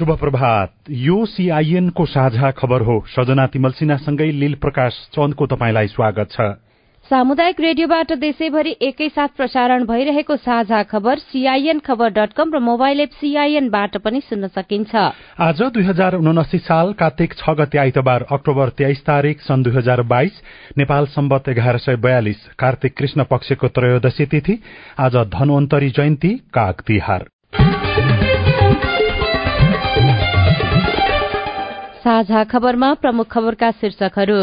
शुभ प्रभात यो सीआईएनको साझा खबर हो। सजना तिमल सिन्हासँगै लील प्रकाश चन्दको तपाईँलाई स्वागत छ। सामुदायिक रेडियोबाट देशैभरि एकैसाथ प्रसारण भइरहेको साझा खबर सीआईएन खबर डट कम र मोबाइल एप सीआईएनबाट पनि सुन्न सकिन्छ। आज दुई हजार उनासी साल कार्तिक छ गते आइतबार अक्टोबर तेइस तारीक सन् दुई हजार बाइस नेपाल सम्बत एघार सय बयालिस कार्तिक कृष्ण पक्षको त्रयोदशी तिथि आज धनवन्तरी जयन्ती काग तिहार। साझा खबरमा प्रमुख खबरका शीर्षकहरू।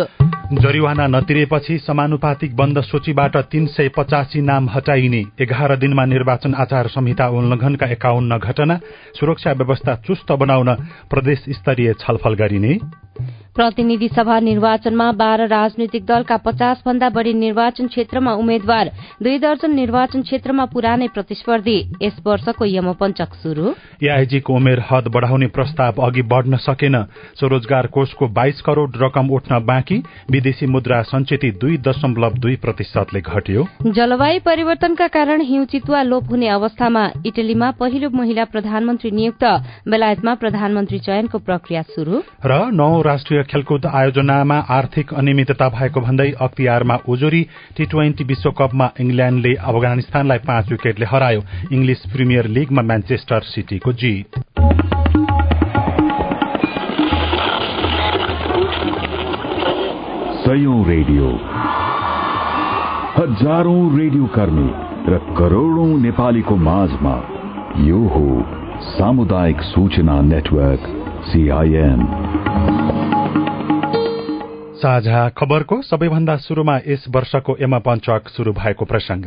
जरिवाना नतिरेपछि समानुपातिक बन्द सूचीबाट तीन सय पचासी नाम हटाइने। एघार दिनमा निर्वाचन आचार संहिता उल्लंघनका एकाउन्न घटना सुरक्षा व्यवस्था चुस्त बनाउन प्रदेश स्तरीय छलफल गरिने। प्रतिनिधि सभा निर्वाचनमा बाह्र राजनैतिक दलका पचास भन्दा बढ़ी निर्वाचन क्षेत्रमा उम्मेद्वार दुई दर्जन निर्वाचन क्षेत्रमा पुरानै प्रतिस्पर्धी। यस वर्षको यमपञ्चक शुरू एआईजीको उमेर हद बढ़ाउने प्रस्ताव अघि बढ़न सकेन। स्वरोजगार कोषको बाइस करोड़ रकम उठ्न बाँकी। विदेशी मुद्रा संचिति दुई दशमलव दुई प्रतिशतले घट्यो। जलवायु परिवर्तनका कारण हिउँ चितुवा लोप हुने अवस्थामा इटलीमा पहिलो महिला प्रधानमन्त्री नियुक्त। बेलायतमा प्रधानमन्त्री चयनको प्रक्रिया शुरू र नौ राष्ट्रिय खेलकुद आयोजनामा आर्थिक अनियमितता भएको भन्दै अख्तियारमा उजुरी टी ट्वेन्टी विश्वकपमा इङ्ल्याण्डले अफगानिस्तानलाई पाँच विकेटले हरायो। इङ्ग्लिस प्रिमियर लीगमा म्यान्चेस्टर सिटीको जित। रेडियो। हजारौं रेडियो कर्मी र करोड़ौं नेपालीको माझमा यो हो सामुदायिक सूचना नेटवर्क। साझा खबरको सबैभन्दा शुरूमा यस वर्षको एमा पञ्चक शुरू भएको प्रसंग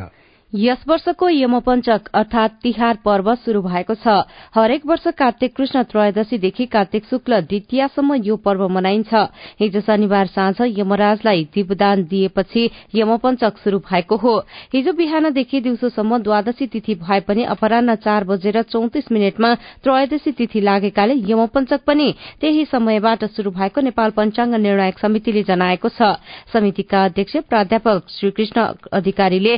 यस वर्षको यमपञ्चक अर्थात तिहार पर्व शुरू भएको छ। हरेक वर्ष कार्तिक कृष्ण त्रयोदशीदेखि कार्तिक शुक्ल द्वितीयसम्म यो पर्व मनाइन्छ। हिजो शनिबार साँझ यमराजलाई दीपदान दिएपछि यमपञ्चक शुरू भएको हो। हिजो बिहानदेखि दिउँसोसम्म द्वादशी तिथि भए पनि अपरान्न चार बजेर चौतिस मिनटमा त्रयोदशी तिथि लागेकाले यमपञ्चक पनि त्यही समयबाट शुरू भएको नेपाल पञ्चाङ्ग निर्णायक समितिले जनाएको छ। समितिका अध्यक्ष प्राध्यापक श्रीकृष्ण अधिकारीले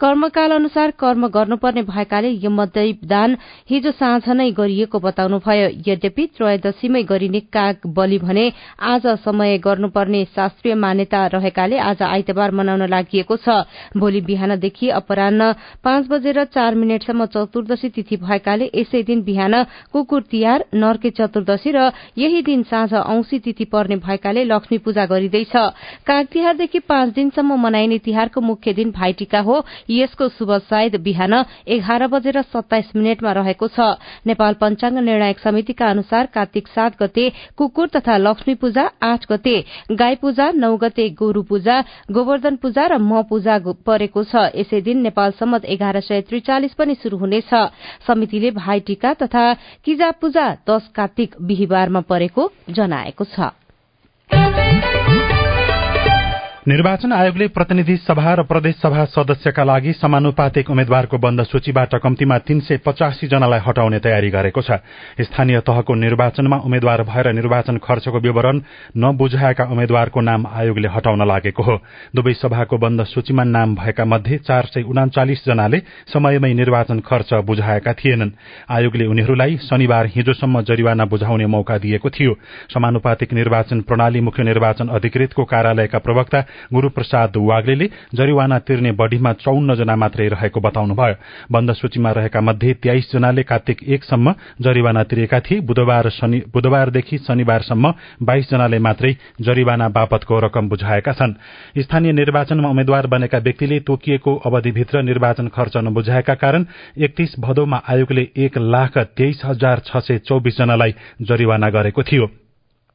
कर्मकाल अनुसार कर्म गर्नुपर्ने भएकाले यो मध्यदान हिजो साँझ नै गरिएको बताउनुभयो। यद्यपि त्रयोदशीमै गरिने काग बलि भने आज समय गर्नुपर्ने शास्त्रीय मान्यता रहेकाले आज आइतबार मनाउन लागि छ। भोलि बिहानदेखि अपरान्न पाँच बजेर चार मिनटसम्म चतुर्दशी तिथि भएकाले यसै दिन बिहान कुकुर तिहार नर्के चतुर्दशी र यही दिन साँझ औंसी तिथि पर्ने भएकाले लक्ष्मी पूजा गरिँदैछ। काग तिहारदेखि पाँच दिनसम्म मनाइने तिहारको मुख्य दिन भाइटिका हो। यसको शुभ सायद बिहान एघार बजेर सत्ताइस मिनटमा रहेको छ। नेपाल पञ्चाङ्ग निर्णायक समितिका अनुसार कार्तिक सात गते कुकुर तथा लक्ष्मी पूजा आठ गते गाई पूजा नौ गते गोरू पूजा गोवर्धन पूजा र म पूजा परेको छ। यसै दिन नेपाल सम्मत एघार सय त्रिचालिस पनि शुरू हुनेछ। समितिले भाइ टीका तथा किजा पूजा दश कार्तिक बिहिबारमा परेको जनाएको छ। निर्वाचन आयोगले प्रतिनिधि सभा र प्रदेश सभा सदस्यका लागि समानुपातिक उम्मेद्वारको बन्द सूचीबाट कम्तीमा तीन सय पचासी जनालाई हटाउने तयारी गरेको छ। स्थानीय तहको निर्वाचनमा उम्मेद्वार भएर निर्वाचन खर्चको विवरण नबुझाएका उम्मेद्वारको नाम आयोगले हटाउन लागेको हो। दुवै सभाको बन्द सूचीमा नाम भएका मध्ये चार सय उनाचालिस जनाले समयमै निर्वाचन खर्च बुझाएका थिएनन्। आयोगले उनीहरूलाई शनिबार हिजोसम्म जरिवाना बुझाउने मौका दिएको थियो। समानुपातिक निर्वाचन प्रणाली मुख्य निर्वाचन अधिकृतको कार्यालयका प्रवक्ता गुरूप्रसाद वाग्ले जरिवाना तिर्ने बढ़ीमा चौन्न जना मात्रै रहेको बताउनुभयो। बन्द सूचीमा रहेका मध्ये तेइस जनाले कार्तिक एकसम्म जरिवाना तिरेका थिए। बुधबारदेखि शनिबारसम्म बाइस जनाले मात्रै जरिवाना बापतको रकम बुझाएका छन्। स्थानीय निर्वाचनमा उम्मेद्वार बनेका व्यक्तिले तोकिएको अवधिभित्र निर्वाचन खर्च नबुझाएका कारण एकतीस भदौमा आयोगले एक लाख तेइस हजार छ सय चौबिस जनालाई जरिवाना गरेको थियो।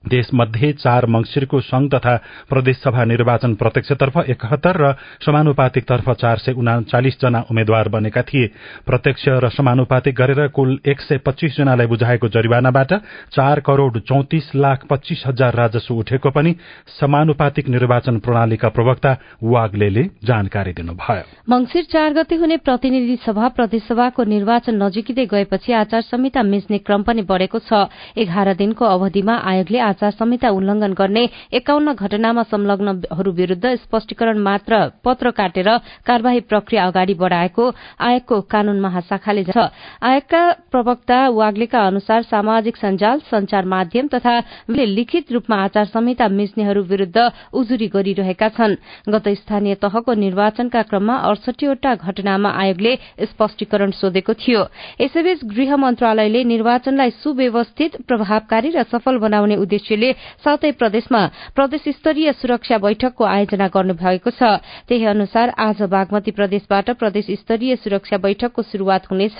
देशमध्ये चार मंगिरको संघ तथा प्रदेशसभा निर्वाचन प्रत्यक्षतर्फ एकहत्तर र समानुपातिकतर्फ चार सय उनाचालिस जना उम्मेद्वार बनेका थिए। प्रत्यक्ष र समानुपातिक गरेर कुल एक सय पच्चीस जनालाई बुझाएको जरिवानाबाट चार करोड़ चौतिस लाख पच्चीस हजार राजस्व उठेको पनि समानुपातिक निर्वाचन प्रणालीका प्रवक्ता वाग्ले जानकारी दिनुभयो। मंगिर चार गते हुने प्रतिनिधि सभा प्रदेशसभाको निर्वाचन नजिकै गएपछि आचार संहिता मिच्ने क्रम पनि बढ़ेको छ। एघार दिनको अवधिमा आयोगले आचार संहिता उल्लंघन गर्ने एकाउन्न घटनामा संलग्नहरू विरूद्ध स्पष्टीकरण मात्र पत्र काटेर कार्यवाही प्रक्रिया अगाडि बढ़ाएको आयोगको कानून महाशाखाले आयोगका प्रवक्ता वाग्लेका अनुसार सामाजिक सञ्जाल संचार माध्यम तथा लिखित रूपमा आचार संहिता मिच्नेहरू विरूद्ध उजुरी गरिरहेका छन्। गत स्थानीय तहको निर्वाचनका क्रममा अडसठीवटा घटनामा आयोगले स्पष्टीकरण सोधेको थियो। यसैबीच गृह मन्त्रालयले निर्वाचनलाई सुव्यवस्थित प्रभावकारी र सफल बनाउने उद्देश्य उद्देश्यले सातै प्रदेशमा प्रदेश स्तरीय सुरक्षा बैठकको आयोजना गर्नुभएको छ। त्यही अनुसार आज बागमती प्रदेशबाट प्रदेश स्तरीय सुरक्षा बैठकको शुरूआत हुनेछ।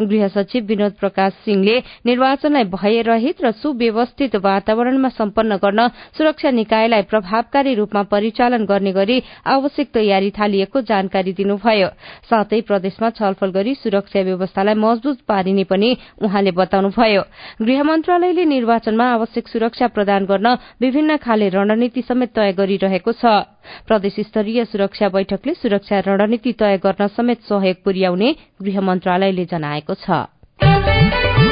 गृह सचिव विनोद प्रकाश सिंहले निर्वाचनलाई भयरहित र सुव्यवस्थित वातावरणमा सम्पन्न गर्न सुरक्षा निकायलाई प्रभावकारी रूपमा परिचालन गर्ने गरी आवश्यक तयारी थालिएको जानकारी दिनुभयो। साथै प्रदेशमा छलफल गरी सुरक्षा व्यवस्थालाई मजबूत पारिने पनि उहाँले बताउनुभयो। गृह मन्त्रालयले निर्वाचनमा आवश्यक सुरक्षा सुरक्षा प्रदान गर्न विभिन्न खाले रणनीति समेत तय गरिरहेको छ। प्रदेश स्तरीय सुरक्षा बैठकले सुरक्षा रणनीति तय गर्न समेत सहयोग पुर्याउने गृह मन्त्रालयले जनाएको छ।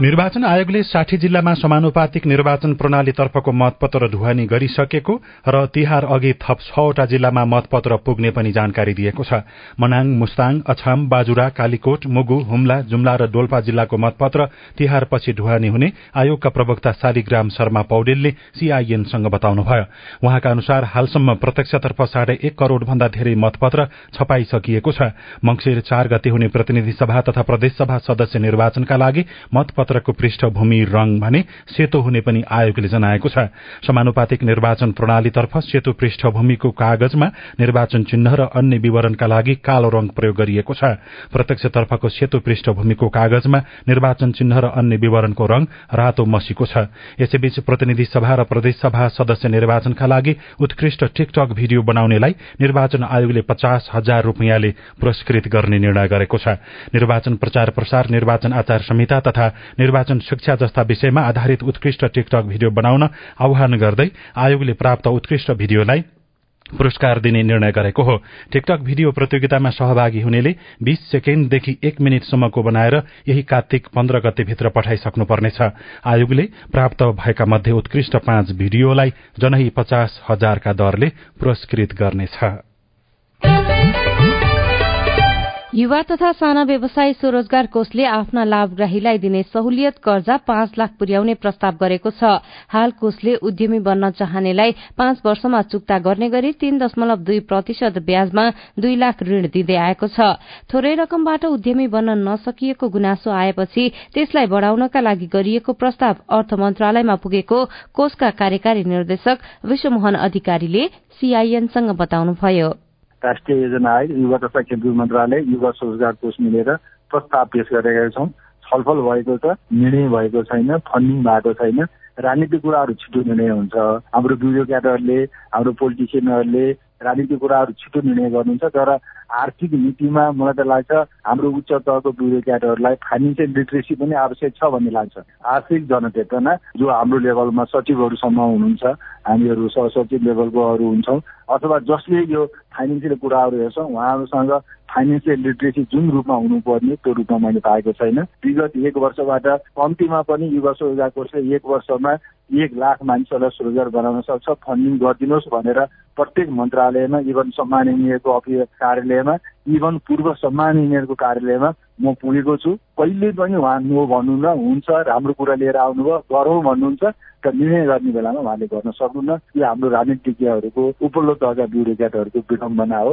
निर्वाचन आयोगले साठी जिल्लामा समानुपातिक निर्वाचन प्रणालीतर्फको मतपत्र ढुवानी गरिसकेको र तिहार अघि थप छवटा जिल्लामा मतपत्र पुग्ने पनि जानकारी दिएको छ। मनाङ मुस्ताङ अछाम बाजुरा कालीकोट मुगु हुम्ला जुम्ला र डोल्पा जिल्लाको मतपत्र तिहारपछि ढुवानी हुने आयोगका प्रवक्ता शालिग्राम शर्मा पौडेलले सीआईएनसँग बताउनुभयो। उहाँका अनुसार हालसम्म प्रत्यक्षतर्फ साढे एक करोड़ भन्दा धेरै मतपत्र छपाइसकिएको छ। मंगिर चार गते हुने प्रतिनिधि सभा तथा प्रदेशसभा सदस्य निर्वाचनका लागि मतपत्र पत्रको पृष्ठभूमि रंग भने सेतो हुने पनि आयोगले जनाएको छ। समानुपातिक निर्वाचन प्रणालीतर्फ सेतो पृष्ठभूमिको कागजमा निर्वाचन चिन्ह र अन्य विवरणका लागि कालो रंग प्रयोग गरिएको छ। प्रत्यक्षतर्फको सेतो पृष्ठभूमिको कागजमा निर्वाचन चिन्ह र अन्य विवरणको रंग रातो मसीको छ। यसैबीच प्रतिनिधि सभा र प्रदेशसभा सदस्य निर्वाचनका लागि उत्कृष्ट टिकटक भिडियो बनाउनेलाई निर्वाचन आयोगले पचास हजार रूपियाँले पुरस्कृत गर्ने निर्णय गरेको छ। निर्वाचन प्रचार प्रसार निर्वाचन आचार संहिता तथा निर्वाचन शिक्षा जस्ता विषयमा आधारित उत्कृष्ट टिकटक भिडियो बनाउन आह्वान गर्दै आयोगले प्राप्त उत्कृष्ट भिडियोलाई पुरस्कार दिने निर्णय गरेको हो। टिकटक भिडियो प्रतियोगितामा सहभागी हुनेले बीस सेकेण्डदेखि एक मिनटसम्मको बनाएर यही कार्तिक पन्ध्र गतेभित्र पठाइसक्नुपर्नेछ। आयोगले प्राप्त भएका मध्ये उत्कृष्ट पाँच भिडियोलाई जनही पचास हजारका दरले पुरस्कृत गर्नेछ। युवा तथा साना व्यवसाय स्वरोजगार कोषले आफ्ना लाभग्राहीलाई दिने सहुलियत कर्जा पाँच लाख पुर्याउने प्रस्ताव गरेको छ। हाल कोषले उद्यमी बन्न चाहनेलाई पाँच वर्षमा चुक्ता गर्ने गरी तीन दशमलव दुई प्रतिशत ब्याजमा दुई लाख ऋण दिँदै आएको छ। थोरै रकमबाट उद्यमी बन्न नसकिएको गुनासो आएपछि त्यसलाई बढ़ाउनका लागि गरिएको प्रस्ताव अर्थ मन्त्रालयमा पुगेको कोषका कार्यकारी निर्देशक विश्वमोहन अधिकारीले सीआईएनसँग बताउनुभयो। राष्ट्रिय योजना आयोग युवा तथा खेलकुद मन्त्रालय युवा रोजगार कोष मिलेर प्रस्ताव पेश गरेका छौँ। छलफल भएको छ निर्णय भएको छैन फन्डिङ भएको छैन। राजनीतिक कुराहरू छिटो निर्णय हुन्छ। हाम्रो ब्युरोक्राटहरूले हाम्रो पोलिटिसियनहरूले राजनीतिक कुराहरू छिटो निर्णय गर्नुहुन्छ तर आर्थिक नीतिमा मलाई त लाग्छ हाम्रो उच्च तहको ब्युरोक्राटहरूलाई फाइनेन्सियल लिट्रेसी पनि आवश्यक छ भन्ने लाग्छ। आर्थिक जनचेतना जो हाम्रो लेभलमा सचिवहरूसम्म हुनुहुन्छ हामीहरू सहसचिव लेभलकोहरू हुन्छौँ अथवा जसले यो फाइनेन्सियल कुराहरू हेर्छौँ उहाँहरूसँग फाइनेन्सियल लिट्रेसी जुन रूपमा हुनुपर्ने त्यो रूपमा मैले पाएको छैन। विगत एक वर्षबाट कम्तीमा पनि युवा स्वरोजगार कोषले एक वर्षमा एक लाख मानिसहरूलाई स्वरोजगार बनाउन सक्छ। फन्डिङ गरिदिनुहोस् भनेर प्रत्येक मन्त्रालयमा इभन सम्मान इन्जिनियरको अफिस कार्यालयमा इभन पूर्व सम्मान इन्जिनियरको कार्यालयमा म पुगेको छु। कहिले पनि उहाँ नो भन्नुहुन्न। हुन्छ राम्रो कुरा लिएर आउनुभयो गरौँ भन्नुहुन्छ। र निर्णय गर्ने बेलामा उहाँले गर्न सक्नुहुन्न। यो हाम्रो राजनीतिज्ञहरूको उपल्लो तहका ब्युरोक्राटहरूको विडम्बना हो।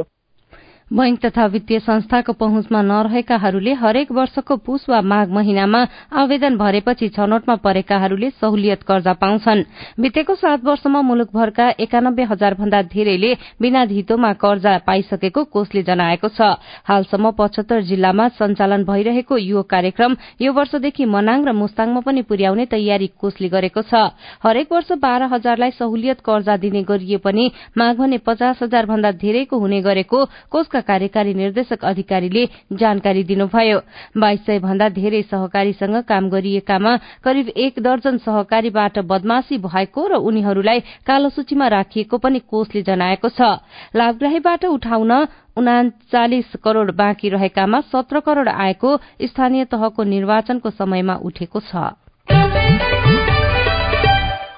बैंक तथा वित्तीय संस्थाको पहुँचमा नरहेकाहरूले हरेक वर्षको पुष वा माघ महिनामा आवेदन भरेपछि छनौटमा परेकाहरूले सहुलियत कर्जा पाउँछन्। बितेको सात वर्षमा मुलुकभरका एकानब्बे हजार भन्दा धेरैले बिना धितोमा कर्जा पाइसकेको कोषले जनाएको छ। हालसम्म पचहत्तर जिल्लामा सञ्चालन भइरहेको यो कार्यक्रम यो वर्षदेखि मनाङ र मुस्ताङमा पनि पुर्याउने तयारी कोषले गरेको छ। हरेक वर्ष बाह्र हजारलाई सहुलियत कर्जा दिने गरिए पनि माघ भने पचास हजार भन्दा धेरैको हुने गरेको कोषका कार्यकारी निर्देशक अधिकारीले जानकारी दिनुभयो। बाइस सय भन्दा धेरै सहकारीसँग काम गरिएकामा करिब एक दर्जन सहकारीबाट बदमाशी भएको र उनीहरूलाई कालो सूचीमा राखिएको पनि कोषले जनाएको छ। लाभग्राहीबाट उठाउन उनाचालिस करोड़ बाँकी रहेकामा सत्र करोड़ आएको स्थानीय तहको निर्वाचनको समयमा उठेको छ।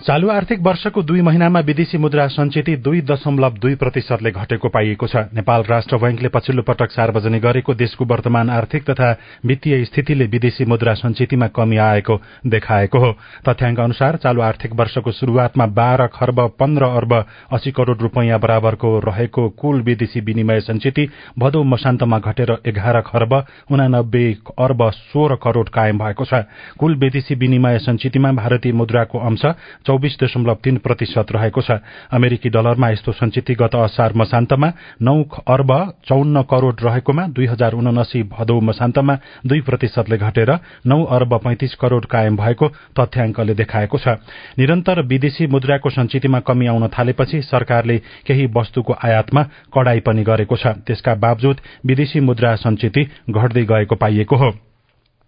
चालू आर्थिक वर्षको दुई महिनामा विदेशी मुद्रा संचिति दुई दशमलव दुई प्रतिशतले घटेको पाइएको छ। नेपाल राष्ट्र बैंकले पछिल्लो पटक सार्वजनिक गरेको देशको वर्तमान आर्थिक तथा वित्तीय स्थितिले विदेशी मुद्रा संचितिमा कमी आएको देखाएको हो। तथ्याङ्क अनुसार चालू आर्थिक वर्षको शुरूआतमा बाह्र खर्ब पन्ध्र अर्ब अस्सी करोड़ रूपियाँ बराबरको रहेको कुल विदेशी विनिमय संचिति भदौ मसान्तमा घटेर एघार खर्ब उनानब्बे अर्ब सोह्र करोड़ कायम भएको छ। कुल विदेशी विनिमय संचितिमा भारतीय मुद्राको अंश चौबिस दशमलव तीन प्रतिशत रहेको छ। अमेरिकी डलरमा यस्तो संचित गत असार मसान्तमा नौ अर्ब चौन्न करोड़ रहेकोमा दुई हजार उनासी भदौ मसान्तमा दुई प्रतिशतले घटेर नौ अर्ब पैंतिस करोड़ कायम भएको तथ्याङ्कले देखाएको छ। निरन्तर विदेशी मुद्राको संचितिमा कमी आउन थालेपछि सरकारले केही वस्तुको आयातमा कड़ाई पनि गरेको छ। त्यसका बावजुद विदेशी मुद्रा संचिति घट्दै गएको पाइएको हो।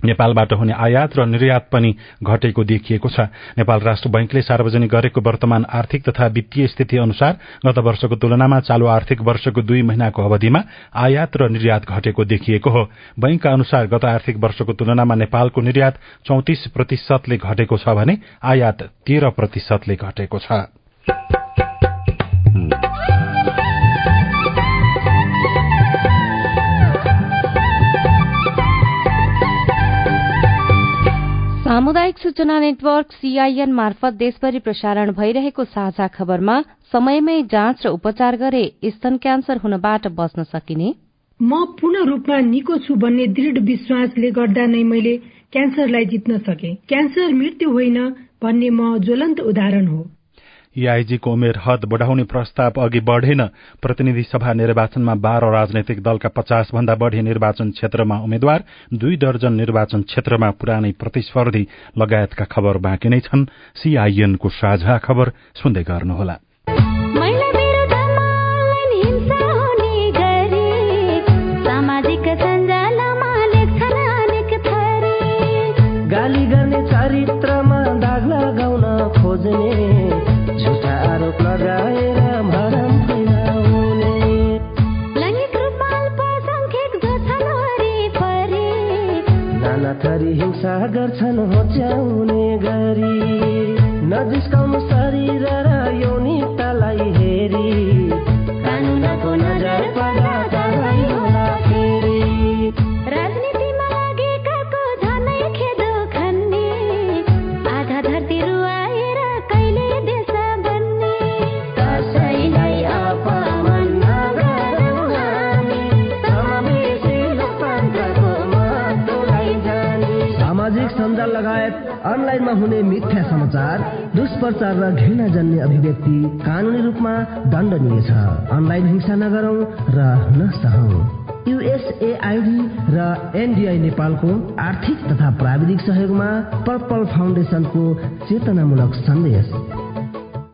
नेपालबाट हुने आयात र निर्यात पनि घटेको देखिएको छ। नेपाल राष्ट्र बैंकले सार्वजनिक गरेको वर्तमान आर्थिक तथा वित्तीय स्थिति अनुसार गत वर्षको तुलनामा चालू आर्थिक वर्षको दुई महिनाको अवधिमा आयात र निर्यात घटेको देखिएको हो। बैंकका अनुसार गत आर्थिक वर्षको तुलनामा नेपालको निर्यात चौतिस प्रतिशतले घटेको छ भने आयात तेह्र प्रतिशतले घटेको छ। सामुदायिक सूचना नेटवर्क सीआईएन मार्फत देशभरि प्रसारण भइरहेको साझा खबरमा समयमै जाँच र उपचार गरे स्तन क्यान्सर हुनबाट बच्न सकिने। म पूर्ण रूपमा निको छु भन्ने दृढ विश्वासले गर्दा नै मैले क्यान्सरलाई जित्न सके। क्यान्सर मृत्यु होइन भन्ने म ज्वलन्त उदाहरण हो। एआईजीको उमेर हद बढ़ाउने प्रस्ताव अघि बढ़ेन। प्रतिनिधि सभा निर्वाचनमा बाह्र राजनैतिक दलका पचास भन्दा बढ़ी निर्वाचन क्षेत्रमा उम्मेद्वार दुई दर्जन निर्वाचन क्षेत्रमा पुरानै प्रतिस्पर्धी लगायतका खबर बाँकी नै छन्। सीआईएनको साझा खबर सुन्दै गर्नुहोला। गर्छन् होच्याउने गरी नजिस्काउनु अनलाइनमा हुने मिथ्या समाचार दुष्प्रचार र घृणा जन्य अभिव्यक्ति कानुनी रूपमा दण्डनीय छ। अनलाइन हिंसा नगरौं र नसहौं। युएसएआईडी र एनडिआई नेपालको आर्थिक तथा प्राविधिक सहयोगमा पर्पल फाउन्डेसनको चेतनामूलक सन्देश।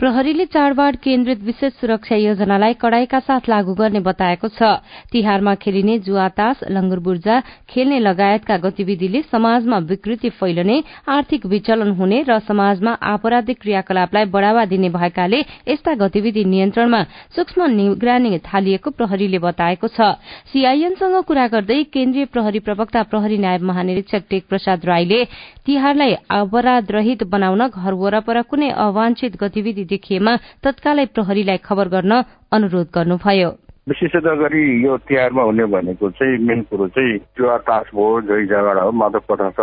प्रहरीले चाडबाड केन्द्रित विशेष सुरक्षा योजनालाई कड़ाईका साथ लागू गर्ने बताएको छ। तिहारमा खेलिने जुवातास लंगुर खेल्ने लगायतका गतिविधिले समाजमा विकृति फैलने आर्थिक विचलन हुने र समाजमा आपराधिक क्रियाकलापलाई बढ़ावा दिने भएकाले यस्ता गतिविधि नियन्त्रणमा सूक्ष्म निगरानी थालिएको प्रहरीले बताएको छ। सीआईएनसँग कुरा गर्दै केन्द्रीय प्रहरी प्रवक्ता प्रहरी नायब महानिरीक्षक टेक प्रसाद राईले तिहारलाई अपराध रहित बनाउन घर वरपर कुनै अवांछित गतिविधि देखिएमा तत्कालै प्रहरीलाई खबर गर्न अनुरोध गर्नुभयो। विशेषत गरी यो तिहारमा हुने भनेको चाहिँ मेन कुरो चाहिँ त्यो तास भयो झै झगडा हो मादक पदार्थ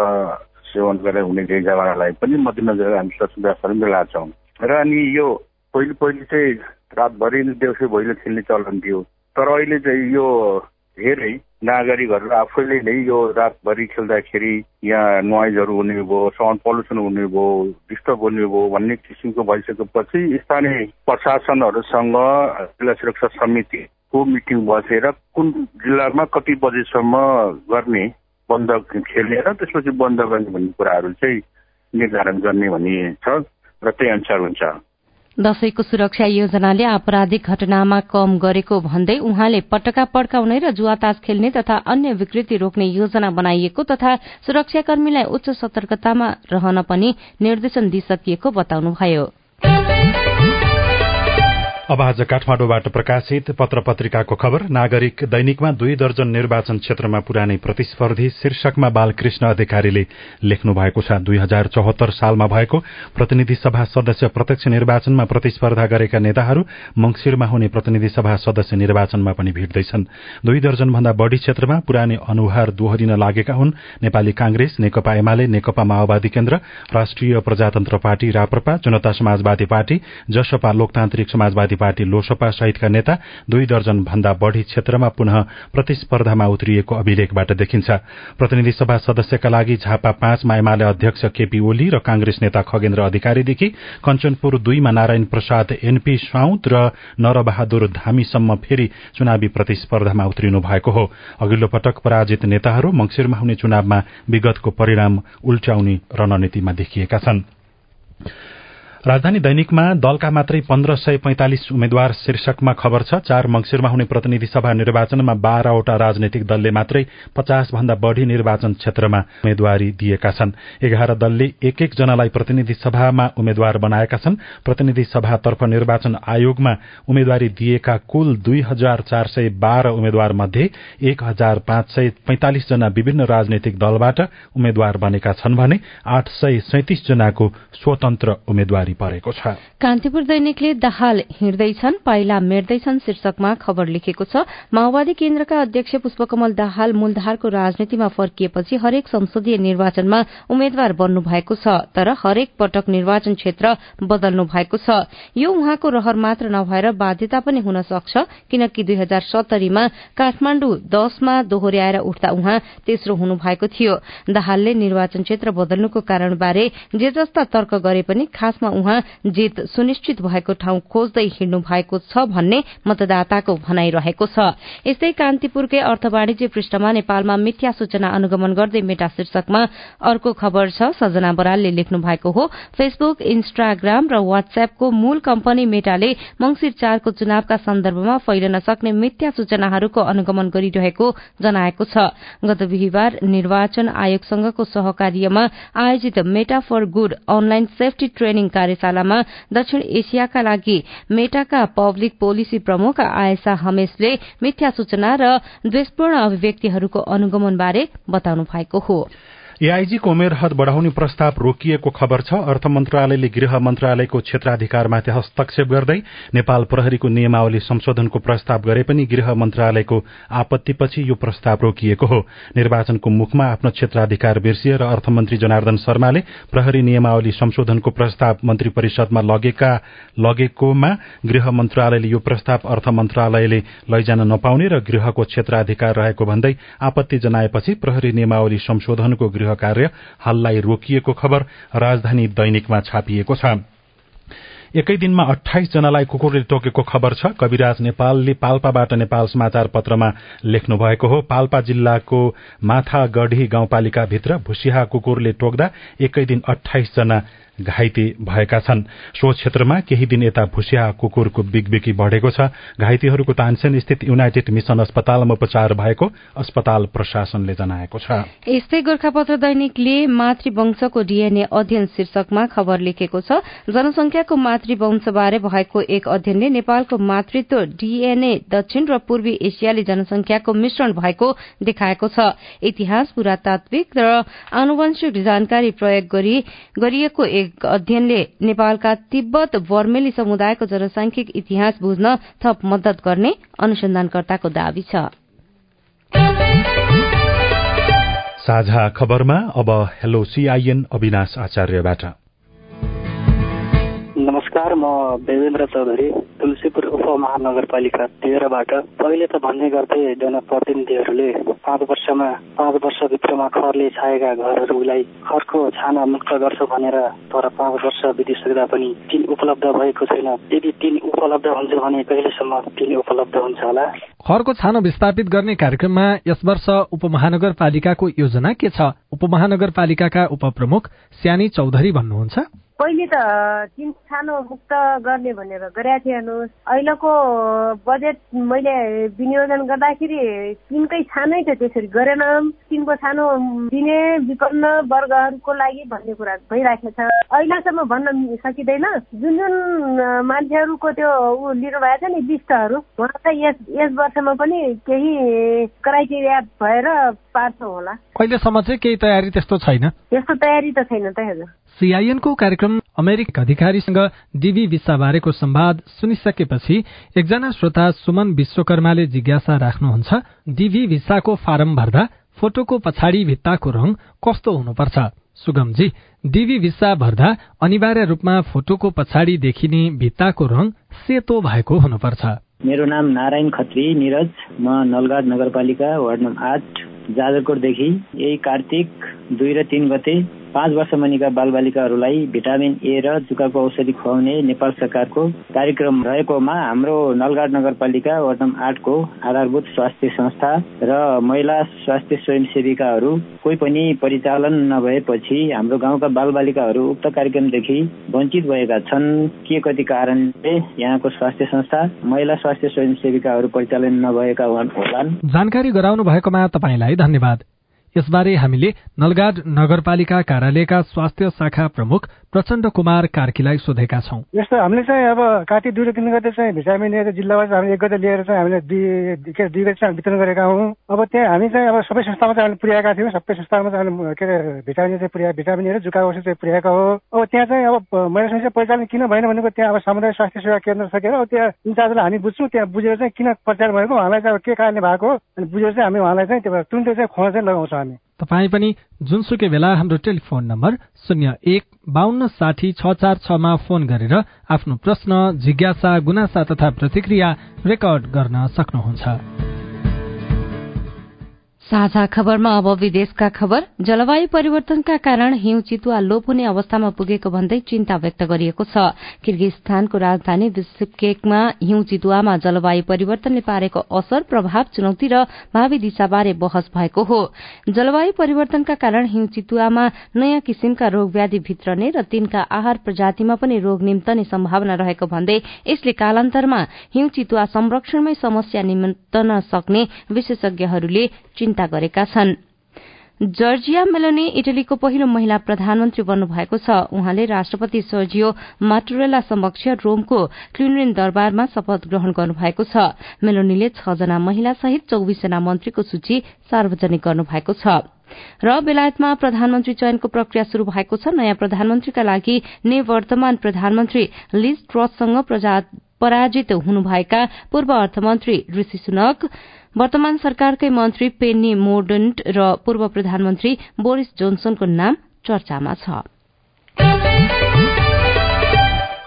सेवन गरेर हुने झै झगडालाई पनि मध्यनजर हामी सुरक्षा मिलाएको छौँ। र अनि यो पहिले पहिले चाहिँ रातभरि देउसे भैलो खेल्ने चलन थियो। तर अहिले चाहिँ यो धेरै नागरिकहरू आफैले नै यो रातभरि खेल्दाखेरि यहाँ नोइजहरू हुने भयो साउन्ड पल्युसन हुने भयो डिस्टर्ब हुने भयो भन्ने किसिमको भइसकेपछि स्थानीय प्रशासनहरूसँग जिल्ला सुरक्षा समितिको मिटिङ बसेर कुन जिल्लामा कति बजेसम्म गर्ने बन्द खेल्ने र त्यसपछि बन्द गर्ने भन्ने कुराहरू चाहिँ निर्धारण गर्ने भन्ने छ र त्यही अनुसार हुन्छ। दशैंको सुरक्षा योजनाले आपराधिक घटनामा कम गरेको भन्दै उहाँले पटका पड्काउने र जुवातास खेल्ने तथा अन्य विकृति रोक्ने योजना बनाइएको तथा सुरक्षाकर्मीलाई उच्च सतर्कतामा रहन पनि निर्देशन दिइसकिएको बताउनुभयो। अब आज काठमाडौँबाट प्रकाशित पत्र पत्रिकाको खबर नागरिक दैनिकमा दुई दर्जन निर्वाचन क्षेत्रमा पुरानै प्रतिस्पर्धी शीर्षकमा बालकृष्ण अधिकारीले लेख्नु भएको छ। दुई हजार चौहत्तर सालमा भएको प्रतिनिधि सभा सदस्य प्रत्यक्ष निर्वाचनमा प्रतिस्पर्धा गरेका नेताहरू मंगिरमा हुने प्रतिनिधि सभा सदस्य निर्वाचनमा पनि भिड्दैछन्। दुई दर्जन भन्दा बढ़ी क्षेत्रमा पुरानै अनुहार दोहोरिन लागेका हुन्। नेपाली कांग्रेस नेकपा एमाले नेकपा माओवादी केन्द्र राष्ट्रिय प्रजातन्त्र पार्टी राप्रपा जनता समाजवादी पार्टी जसपा लोकतान्त्रिक समाजवादी पार्टी लोसपा सहितका नेता दुई दर्जन भन्दा बढ़ी क्षेत्रमा पुनः प्रतिस्पर्धामा उत्रिएको अभिलेखबाट देखिन्छ। प्रतिनिधि सभा सदस्यका लागि झापा पाँचमा एमाले अध्यक्ष केपी ओली र कांग्रेस नेता खगेन्द्र अधिकारीदेखि कञ्चनपुर दुईमा नारायण प्रसाद एनपी साउद र नरबहादुर धामीसम्म फेरि चुनावी प्रतिस्पर्धामा उत्रिनु भएको हो। अघिल्लो पटक पराजित नेताहरू मंगिरमा हुने चुनावमा विगतको परिणाम उल्ट्याउने रणनीतिमा देखिएका छन्। राजधानी दैनिकमा दलका मात्रै पन्ध्र सय पैंतालिस उम्मेद्वार शीर्षकमा खबर छ चार मंगिरमा हुने प्रतिनिधि सभा निर्वाचनमा बाह्रवटा राजनैतिक दलले मात्रै पचास भन्दा बढ़ी निर्वाचन क्षेत्रमा उम्मेद्वारी दिएका छन्। एघार दलले एक एक जनालाई प्रतिनिधि सभामा उम्मेद्वार बनाएका छन्। प्रतिनिधि सभातर्फ निर्वाचन आयोगमा उम्मेद्वारी दिएका कुल दुई हजार चार सय बाह्र उम्मेद्वार मध्ये एक हजार पाँच सय पैंतालिस जना विभिन्न राजनैतिक दलबाट उम्मेद्वार बनेका छन् भने आठ सय सैतिस जनाको स्वतन्त्र उम्मेद्वारी परेको छ। कान्तिपुर दैनिकले दाहाल हिँड्दैछन् पाइला मेट्दैछन् शीर्षकमा खबर लेखेको छ माओवादी केन्द्रका अध्यक्ष पुष्पकमल दाहाल मूलधारको राजनीतिमा फर्किएपछि हरेक संसदीय निर्वाचनमा उम्मेद्वार बन्नु भएको छ तर हरेक पटक निर्वाचन क्षेत्र बदल्नु भएको छ। यो उहाँको रहर मात्र नभएर बाध्यता पनि हुन सक्छ किनकि दुई हजार सत्तरीमा काठमाण्डु दशमा दोहोर्याएर उठ्दा उहाँ तेस्रो हुनु भएको थियो। दाहालले निर्वाचन क्षेत्र बदल्नुको कारणबारे जे जस्ता तर्क गरे पनि खासमा उहाँ जित सुनिश्चित भएको ठाउँ खोज्दै हिँड्नु भएको छ भन्ने मतदाताको भनाइरहेको छ। यस्तै कान्तिपुरकै अर्थ वाणिज्य पृष्ठमा नेपालमा मिथ्या सूचना अनुगमन गर्दै मेटा शीर्षकमा अर्को खबर छ सजना बरालले लेख्नु भएको हो फेसबुक इन्स्टाग्राम र वाट्सएपको मूल कम्पनी मेटाले मंगिर चारको चुनावका सन्दर्भमा फैलन सक्ने मिथ्या सूचनाहरूको अनुगमन गरिरहेको जनाएको छ। गत बिहिबार निर्वाचन आयोगसँगको सहकार्यमा आयोजित Meta for good online safety training कार्यशालामा दक्षिण एसियाका लागि मेटाका पब्लिक पोलिसी प्रमुख आयसा हमेशले मिथ्या सूचना र द्वेषपूर्ण अभिव्यक्तिहरूको अनुगमनबारे बताउनु भएको हो। एआईजीको उमेर हद बढ़ाउने प्रस्ताव रोकिएको खबर छ। अर्थ मन्त्रालयले गृह मन्त्रालयको क्षेत्राधिकारमाथि हस्तक्षेप गर्दै नेपाल प्रहरीको नियमावली संशोधनको प्रस्ताव गरे पनि गृह मन्त्रालयको आपत्तिपछि यो प्रस्ताव रोकिएको हो। निर्वाचनको मुखमा आफ्नो क्षेत्राधिकार बिर्सिएर अर्थमन्त्री जनार्दन शर्माले प्रहरी नियमावली संशोधनको प्रस्ताव मन्त्री परिषदमा लगेका लगेकोमा गृह मन्त्रालयले यो प्रस्ताव अर्थ मन्त्रालयले लैजान नपाउने र गृहको क्षेत्राधिकार रहेको भन्दै आपत्ति जनाएपछि प्रहरी नियमावली संशोधनको गृह कार्य हाललाई रोकिएको खबर राजधानी दैनिकमा छापिएको छ। एकै दिनमा अठाइस जनालाई कुकुरले टोकेको खबर छ। कविराज नेपालले पाल्पाबाट नेपाल समाचार पत्रमा लेख्नु भएको हो पाल्पा जिल्लाको माथागढ़ी गाउँपालिकाभित्र भुसिहा कुकुरले टोक्दा एकै दिन अठाइस जना घाइते भएका छन्। सो क्षेत्रमा केही दिन यता भुसिया कुकुरको बिगबिकी बढ़ेको छ। घाइतेहरूको तानसेन स्थित युनाइटेड मिशन अस्पतालमा उपचार भएको अस्पताल प्रशासनले जनाएको छ। यस्तै गोर्खापत्र दैनिकले मातृवंशको डीएनए अध्ययन शीर्षकमा खबर लेखेको छ। जनसंख्याको मातृवंशबारे भएको एक अध्ययनले नेपालको मातृत्व डीएनए दक्षिण र पूर्वी एसियाली जनसंख्याको मिश्रण भएको देखाएको छ। इतिहास पुरातात्विक र आनुवंशिक जानकारी प्रयोग गरिएको एक एक अध्ययनले नेपालका तिब्बत वर्मेली समुदायको जनसांख्यिक इतिहास बुझ्न थप मद्दत गर्ने अनुसन्धानकर्ताको दावी छ। साझा खबरमा अब हेलो सीआईएन अविनाश आचार्यबाट। नमस्कार म देवेन्द्र चौधरी तुलसीपुर उपमहानगरपालिका तेह्रबाट। पहिले त भन्ने गर्थे जनप्रतिनिधिहरूले पाँच वर्षमा पाँच वर्षभित्रमा खरले छाएका घरहरूलाई खरको छाना मुक्त गर्छ भनेर तर पाँच वर्ष बितिसक्दा पनि तिन उपलब्ध भएको छैन। यदि तिन उपलब्ध हुन्छ भने कहिलेसम्म तिन उपलब्ध हुन्छ होला? खरको छानो विस्थापित गर्ने कार्यक्रममा यस वर्ष उपमहानगरपालिकाको योजना के छ? उपमहानगरपालिकाका उपप्रमुख स्यानी चौधरी भन्नुहुन्छ। पहिले त तिन सानो मुक्त गर्ने भनेर गरेका थिएँ हेर्नुहोस्। अहिलेको बजेट मैले विनियोजन गर्दाखेरि तिनकै सानै थियो त्यसरी गरेन। तिनको सानो दिने विपन्न वर्गहरूको लागि भन्ने कुरा भइराखेको छ। अहिलेसम्म भन्न सकिँदैन। जुन जुन मान्छेहरूको त्यो ऊ लिनु भएको छ नि लिस्टहरू उहाँ चाहिँ यस यस वर्षमा पनि केही क्राइटेरिया भएर पार्छ होला। कहिलेसम्म चाहिँ केही तयारी त्यस्तो छैन? त्यस्तो तयारी त छैन त हजुर सीआईएनको कार्यक्रम अमेरिका अधिकारीसँग डिभी भिसा बारेको संवाद सुनिसकेपछि एकजना श्रोता सुमन विश्वकर्माले जिज्ञासा राख्नुहुन्छ डिभी भिसाको फारम भर्दा फोटोको पछाडि भित्ताको रंग कस्तो हुनुपर्छ? सुगमजी डिभी भिसा भर्दा अनिवार्य रूपमा फोटोको पछाडि देखिने भित्ताको रंग सेतो भएको हुनुपर्छ। मेरो नाम नारायण खत्री निरज। म नलगाड नगरपालिका वार्ड नम्बर आठ। जाजरकोटदेखि यही कार्तिक दुई र तीन गते पाँच वर्ष मुनिका बालबालिकाहरूलाई भिटामिन ए र जुकाको औषधि खुवाउने नेपाल सरकारको कार्यक्रम रहेकोमा हाम्रो नलगाड नगरपालिका वार्ड नम्बर आठको आधारभूत स्वास्थ्य संस्था र महिला स्वास्थ्य स्वयंसेविकाहरू कोही पनि परिचालन नभएपछि हाम्रो गाउँका बालबालिकाहरू उक्त कार्यक्रमदेखि वञ्चित भएका छन्। के कति कारणले यहाँको स्वास्थ्य संस्था महिला स्वास्थ्य स्वयंसेविकाहरू परिचालन नभएका होलान्? जानकारी गराउनु भएकोमा तपाईँलाई धन्यवाद। यसबारे हामीले नलगाड नगरपालिका कार्यालयका स्वास्थ्य शाखा प्रमुख प्रचण्ड कुमार कार्कीलाई सोधेका छौँ। यस्तो हामीले चाहिँ अब काटी दुई तिन गते चाहिँ भिटामिन ए जिल्लावार हामी एक गते लिएर चाहिँ हामीले दुई के दुई गते चाहिँ वितरण गरेका हौँ। अब त्यहाँ हामी चाहिँ अब सबै संस्थामा चाहिँ हामीले पुर्याएका थियौँ। सबै संस्थामा चाहिँ हामीले के अरे भिटामिन ए चाहिँ पुर्या भिटामिन ए र जुका औषध चाहिँ पुर्याएका हो। अब त्यहाँ चाहिँ अब महिला समस्या परिचालन किन भएन भनेको त्यहाँ अब सामुदायिक स्वास्थ्य सेवा केन्द्र सकेर अब त्यहाँ इन्चार्जलाई हामी बुझ्छौँ त्यहाँ बुझेर चाहिँ किन परिचालन भएको उहाँलाई चाहिँ के कारणले भएको अनि बुझेर चाहिँ हामी उहाँलाई चाहिँ त्यो तुरन्तै चाहिँ खुवाउन चाहिँ लगाउँछौँ हामी। तपाईँ पनि जुनसुकै बेला हाम्रो टेलिफोन नम्बर शून्य एक बान्न साठी छ चार छमा फोन गरेर आफ्नो प्रश्न जिज्ञासा गुनासा तथा प्रतिक्रिया रेकर्ड गर्न सक्नुहुन्छ। साझा खबरमा अब विदेशका खबर। जलवायु परिवर्तनका कारण हिउँ चितुवा लोप हुने अवस्थामा पुगेको भन्दै चिन्ता व्यक्त गरिएको छ। किर्गिस्तानको राजधानी बिस्केकमा हिउँ चितुवामा जलवायु परिवर्तनले पारेको असर प्रभाव चुनौती र भावी दिशाबारे बहस भएको हो। जलवायु परिवर्तनका कारण हिउँ चितुवामा नयाँ किसिमका रोग व्याधि भित्रने र तिनका आहार प्रजातिमा पनि रोग निम्तने सम्भावना रहेको भन्दै यसले कालान्तरमा हिउँ चितुवा संरक्षणमै समस्या निम्तन सक्ने विशेषज्ञहरूले चिन्ता चिन्ता गरेका छन्। जर्जिया मेलोनी इटलीको पहिलो महिला प्रधानमन्त्री बन्नुभएको छ। उहाँले राष्ट्रपति सर्जियो माटुरेला समक्ष रोमको क्लिनरिन दरबारमा शपथ ग्रहण गर्नुभएको छ। मेलोनीले छ जना महिला सहित चौविसजना मन्त्रीको सूची सार्वजनिक गर्नुभएको छ। र बेलायतमा प्रधानमन्त्री चयनको प्रक्रिया शुरू भएको छ। नयाँ प्रधानमन्त्रीका लागि निवर्तमान प्रधानमन्त्री लिज ट्रससँग पराजित हुनुभएका पूर्व अर्थमन्त्री ऋषि सुनक वर्तमान सरकारकै मन्त्री पेन्नी मोर्डन्ट र पूर्व प्रधानमन्त्री बोरिस जोन्सनको नाम चर्चामा छ।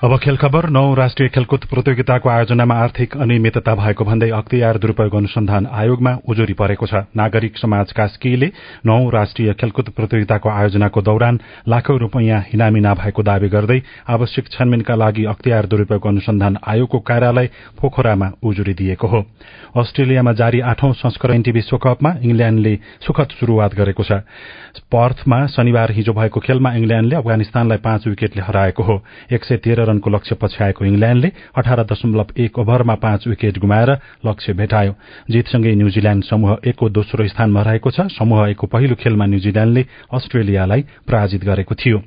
अब खेल खबर नौ राष्ट्रिय खेलकुद प्रतियोगिताको आयोजनामा आर्थिक अनियमितता भएको भन्दै अख्तियार दुरूपयोग अनुसन्धान आयोगमा उजुरी परेको छ। नागरिक समाज कास्कीले नौ राष्ट्रिय खेलकुद प्रतियोगिताको आयोजनाको दौरान लाखौं रूपियाँ हिनामिना भएको दावी गर्दै आवश्यक छानबिनका लागि अख्तियार दुरूपयोग अनुसन्धान आयोगको कार्यालय पोखरामा उजुरी दिएको हो। अस्ट्रेलियामा जारी आठौं संस्करण टी विश्वकपमा इंग्ल्याण्डले सुखद शुरूआत गरेको छ। पर्थमा शनिबार हिजो भएको खेलमा इंग्ल्याण्डले अफगानिस्तानलाई पाँच विकेटले हराएको हो। एक सय तेह्र रनको लक्ष्य पछ्याएको इंग्ल्याण्डले अठार दशमलव एक ओभरमा पाँच विकेट गुमाएर लक्ष्य भेटायो। जितसँगै न्यूजील्याण्ड समूह एकको दोस्रो स्थानमा रहेको छ समूह एकको पहिलो खेलमा न्यूजील्याण्डले अस्ट्रेलियालाई पराजित गरेको थियो।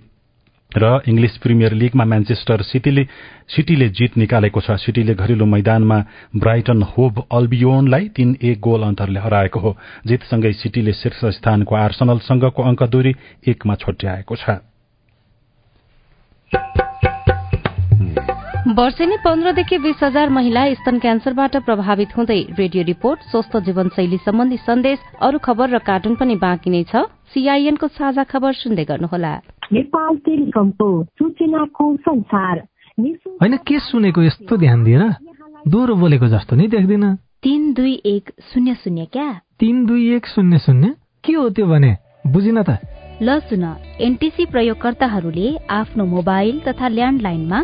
र इङ्ग्लिस प्रिमियर लीगमा म्यान्चेस्टर सिटीले सिटीले जित निकालेको छ। सिटीले घरेलु मैदानमा ब्राइटन होभ अल्बियोनलाई तीन एक गोल अन्तरले हराएको हो। जितसँगै सिटीले शीर्ष स्थानको आर्सनलसँगको अङ्क दूरी एकमा छोट्याएको छ। वर्षेनी पन्ध्रदेखि बीस हजार महिला स्तन क्यान्सरबाट प्रभावित हुँदै रेडियो रिपोर्ट स्वस्थ जीवनशैली सम्बन्धी सन्देश अरू खबर र कार्टुन पनि बाँकी नै छ। सीआईएनको साझा खबर सुन्दै गर्नुहोला। नेपाल टेलिकमको सूचनाको संसार। होइन के सुनेको यस्तो ध्यान दिएर दोहोरो बोलेको जस्तो नै देख्दिन। तिन दुई एक शून्य शून्य क्या? तिन दुई एक शून्य शून्य? के हो त्यो भने? बुझिन त। ल सुन। एनटिसी प्रयोगकर्ताहरूले आफ्नो मोबाइल तथा ल्यान्डलाइनमा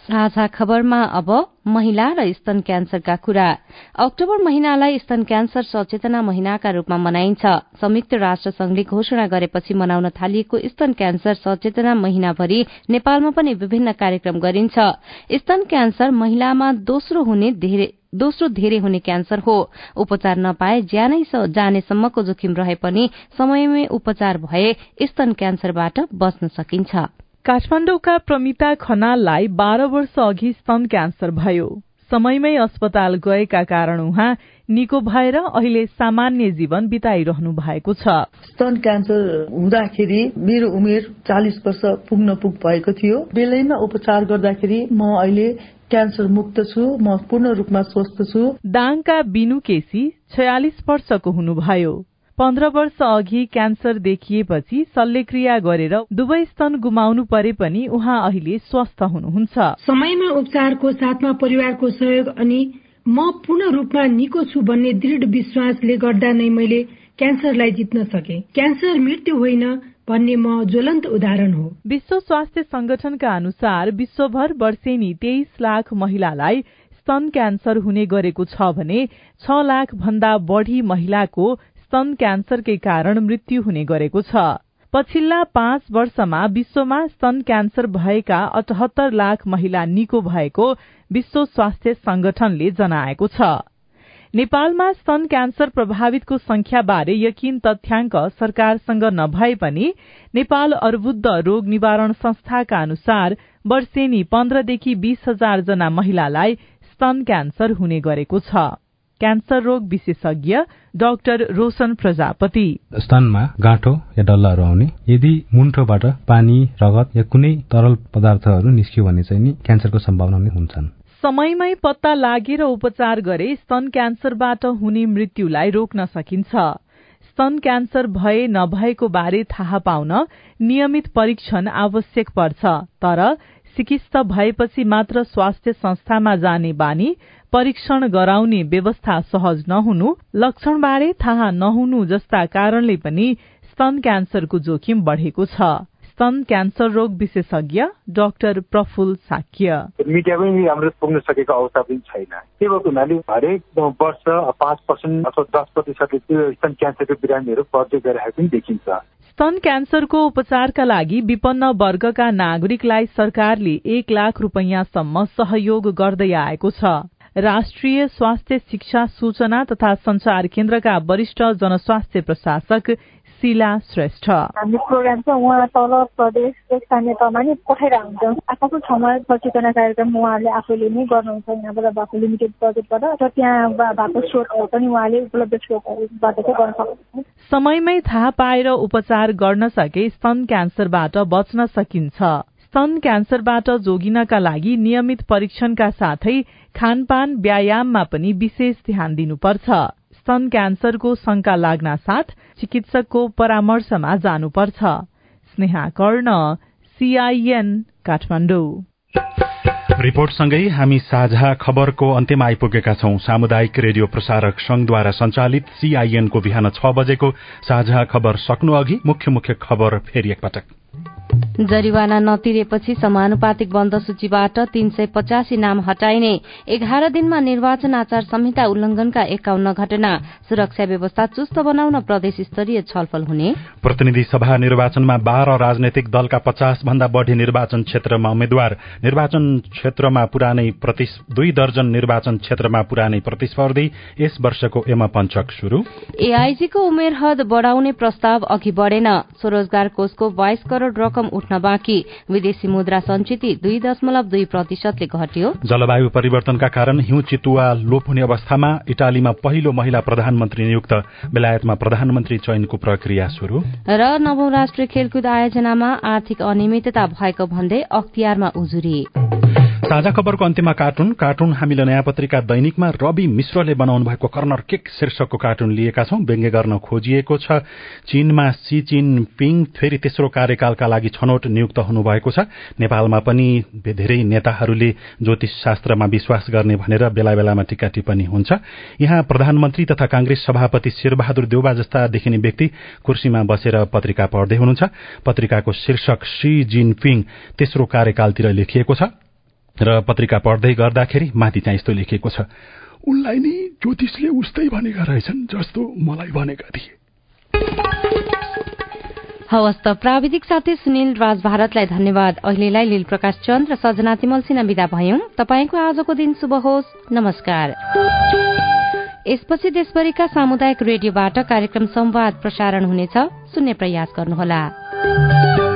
साझा खबरमा अब महिला र स्तन क्यान्सरका कुरा। अक्टोबर महिनालाई स्तन क्यान्सर सचेतना महिनाका रूपमा मनाइन्छ। संयुक्त राष्ट्र संघले घोषणा गरेपछि मनाउन थालिएको स्तन क्यान्सर सचेतना महिनाभरि नेपालमा पनि विभिन्न कार्यक्रम गरिन्छ। स्तन क्यान्सर महिलामा दोस्रो हुने दोस्रो धेरै हुने क्यान्सर हो। उपचार नपाए ज्यानै जानेसम्मको जोखिम रहे पनि समयमै उपचार भए स्तन क्यान्सरबाट बच्न सकिन्छ। काठमाडौँका प्रमिता खनाललाई बाह्र वर्ष अघि स्तन क्यान्सर भयो। समयमै अस्पताल गएका कारण उहाँ निको भएर अहिले सामान्य जीवन बिताइरहनु भएको छ। स्तन क्यान्सर हुँदाखेरि मेरो उमेर चालिस वर्ष पुग्न पुग भएको थियो। बेलैमा उपचार गर्दाखेरि म अहिले क्यान्सर मुक्त छु म पूर्ण रूपमा स्वस्थ छु। दाङका बिनु केसी छयालिस वर्षको हुनुभयो। पन्ध्र वर्ष अघि क्यान्सर देखिएपछि शल्यक्रिया गरेर दुवै स्तन गुमाउनु परे पनि उहाँ अहिले स्वस्थ हुनुहुन्छ। समयमा उपचारको साथमा परिवारको सहयोग अनि म पूर्ण रूपमा निको छु भन्ने दृढ विश्वासले गर्दा नै मैले क्यान्सरलाई जित्न सके। क्यान्सर मृत्यु होइन भन्ने म ज्वलन्त उदाहरण हो। विश्व स्वास्थ्य संगठनका अनुसार विश्वभर वर्षेनी तेइस लाख महिलालाई स्तन क्यान्सर हुने गरेको छ भने छ लाख भन्दा बढ़ी महिलाको स्तन क्यान्सरकै कारण मृत्यु हुने गरेको छ। पछिल्ला पाँच वर्षमा विश्वमा स्तन क्यान्सर भएका अठहत्तर लाख महिला निको भएको विश्व स्वास्थ्य संगठनले जनाएको छ। नेपालमा स्तन क्यान्सर प्रभावितको संख्याबारे यकिन तथ्याङ्क सरकारसँग नभए पनि नेपाल अर्बुद्ध रोग निवारण संस्थाका अनुसार वर्षेनी पन्ध्रदेखि बीस हजार जना महिलालाई स्तन क्यान्सर हुने गरेको छ। क्यान्सर रोग विशेषज्ञ डाक्टर रोशन प्रजापति। स्तनमा गाँठो या डल्लाहरू आउने। यदि मुन्टोबाट पानी रगत या कुनै तरल पदार्थहरू निस्क्यो भने चाहिँ नि क्यान्सरको सम्भावना नै हुन्छन्। समयमै पत्ता लागेर उपचार गरे स्तन क्यान्सरबाट हुने मृत्युलाई रोक्न सकिन्छ। स्तन क्यान्सर भए नभएको बारे थाहा पाउन नियमित परीक्षण आवश्यक पर्छ तर चिकित्सा भएपछि मात्र स्वास्थ्य संस्थामा जाने बानी परीक्षण गराउने व्यवस्था सहज नहुनु लक्षणबारे थाहा नहुनु जस्ता कारणले पनि स्तन क्यान्सरको जोखिम बढ़ेको छ। स्तन क्यान्सर रोग विशेषज्ञ डाक्टर प्रफुल साक्य। मिडिया पनि राम्रो पुग्न सकेको अवस्था पनि छैन। के भएको हुनाले हरेक वर्ष पाँच पर्सेन्ट अथवा दस प्रतिशतले स्तन क्यान्सरको बिरामीहरू बढ्दै गइरहेको पनि देखिन्छ। स्तन क्यान्सरको उपचारका लागि विपन्न वर्गका नागरिकलाई सरकारले एक लाख रूपियाँसम्म सहयोग गर्दै आएको छ। राष्ट्रिय स्वास्थ्य शिक्षा सूचना तथा संचार केन्द्रका वरिष्ठ जनस्वास्थ्य प्रशासक शिला श्रेष्ठ। हाम्रो प्रोग्राम चाहिँ उहाँ तल प्रदेश स्थानीय तहमा नै पठाइरहेको हुन्छ आफ्नो ठाउँमा सचेतना कार्यक्रम उहाँहरूले आफूले नै गर्नुहुन्छ यहाँबाट भएको लिमिटेड बजेटबाट र त्यहाँ भएको स्रोतहरू पनि उहाँले उपलब्ध स्रोतहरूबाट चाहिँ गर्न सक्नुहुन्छ। समयमै थाहा पाएर उपचार गर्न सके स्तन क्यान्सरबाट बच्न सकिन्छ। स्तन क्यान्सरबाट जोगिनका लागि नियमित परीक्षणका साथै खानपान व्यायाममा पनि विशेष ध्यान दिनुपर्छ। स्तन क्यान्सरको शंका लाग्न साथ चिकित्सकको परामर्शमा जानुपर्छ। स्नेहा कर्ण सीआईएन काठमाडौँ। रिपोर्टसँगै हामी साझा खबरको अन्त्यमा आइपुगेका छौं। सामुदायिक रेडियो प्रसारक संघद्वारा संचालित सीआईएनको बिहान छ बजेको साझा खबर सक्नु अघि मुख्य मुख्य खबर फेरि एकपटक। जरिवाना नतिरेपछि समानुपातिक बन्द सूचीबाट तीन सय पचासी नाम हटाइने एघार दिनमा निर्वाचन आचार संहिता उल्लंघनका एकाउन्न घटना सुरक्षा व्यवस्था चुस्त बनाउन प्रदेश स्तरीय छलफल हुने। प्रतिनिधि सभा निर्वाचनमा बाह्र राजनैतिक दलका पचास भन्दा बढ़ी निर्वाचन क्षेत्रमा उम्मेद्वार। निर्वाचन क्षेत्रमा पुरानै दुई दर्जन निर्वाचन क्षेत्रमा पुरानै प्रतिस्पर्धी। यस वर्षको एमा पञ्चक शुरू एआईजीको उमेर हद बढ़ाउने प्रस्ताव अघि बढ़ेन। स्वरोजगार कोषको बाइस करोड़ रकम उठ्न बाँकी। विदेशी मुद्रा संचिति दुई दशमलव दुई प्रतिशतले घट्यो। जलवायु परिवर्तनका कारण हिउँ चितुवा लोप हुने अवस्थामा इटालीमा पहिलो महिला प्रधानमन्त्री नियुक्त। बेलायतमा प्रधानमन्त्री चयनको प्रक्रिया शुरू र नवौं राष्ट्रिय खेलकुद आयोजनामा आर्थिक अनियमितता भएको भन्दै अख्तियारमा उजुरी। साझा खबरको अन्त्यमा कार्टुन। कार्टुन हामीले नयाँ पत्रिका दैनिकमा रवि मिश्रले बनाउनु भएको कर्नर केक शीर्षकको कार्टुन लिएका छौं। व्यङ्ग्य गर्न खोजिएको छ। चीनमा सी पिङ फेरि तेस्रो कार्यकालका लागि छनौट नियुक्त हुनुभएको छ। नेपालमा पनि धेरै नेताहरूले ज्योतिष शास्त्रमा विश्वास गर्ने भनेर बेला बेलामा टीका टिप्पणी हुन्छ। यहाँ प्रधानमन्त्री तथा कांग्रेस सभापति शेरबहादुर देउबा जस्ता देखिने व्यक्ति कुर्सीमा बसेर पत्रिका पढ्दै हुनुहुन्छ। पत्रिकाको शीर्षक सी जिनपिङ तेस्रो कार्यकालतिर लेखिएको छ। र पत्रिका पढ्दै गर्दाखेरि माथि चाहिँ यस्तो लेखिएको छ उनलाई नि ज्योतिषले उस्तै भनेका रहेछन् जस्तो मलाई भनेका थिए। हवस् त प्राविधिक साथी सुनिल राज भारतलाई धन्यवाद। अहिलेलाई लील प्रकाश चन्द र सजना तिमल सिन्हा विदा भयौं। तपाईँको आजको दिन शुभ होस्। नमस्कार। यसपछि देशभरिका सामुदायिक रेडियोबाट कार्यक्रम संवाद प्रसारण हुनेछ। सुन्ने प्रयास गर्नुहोला।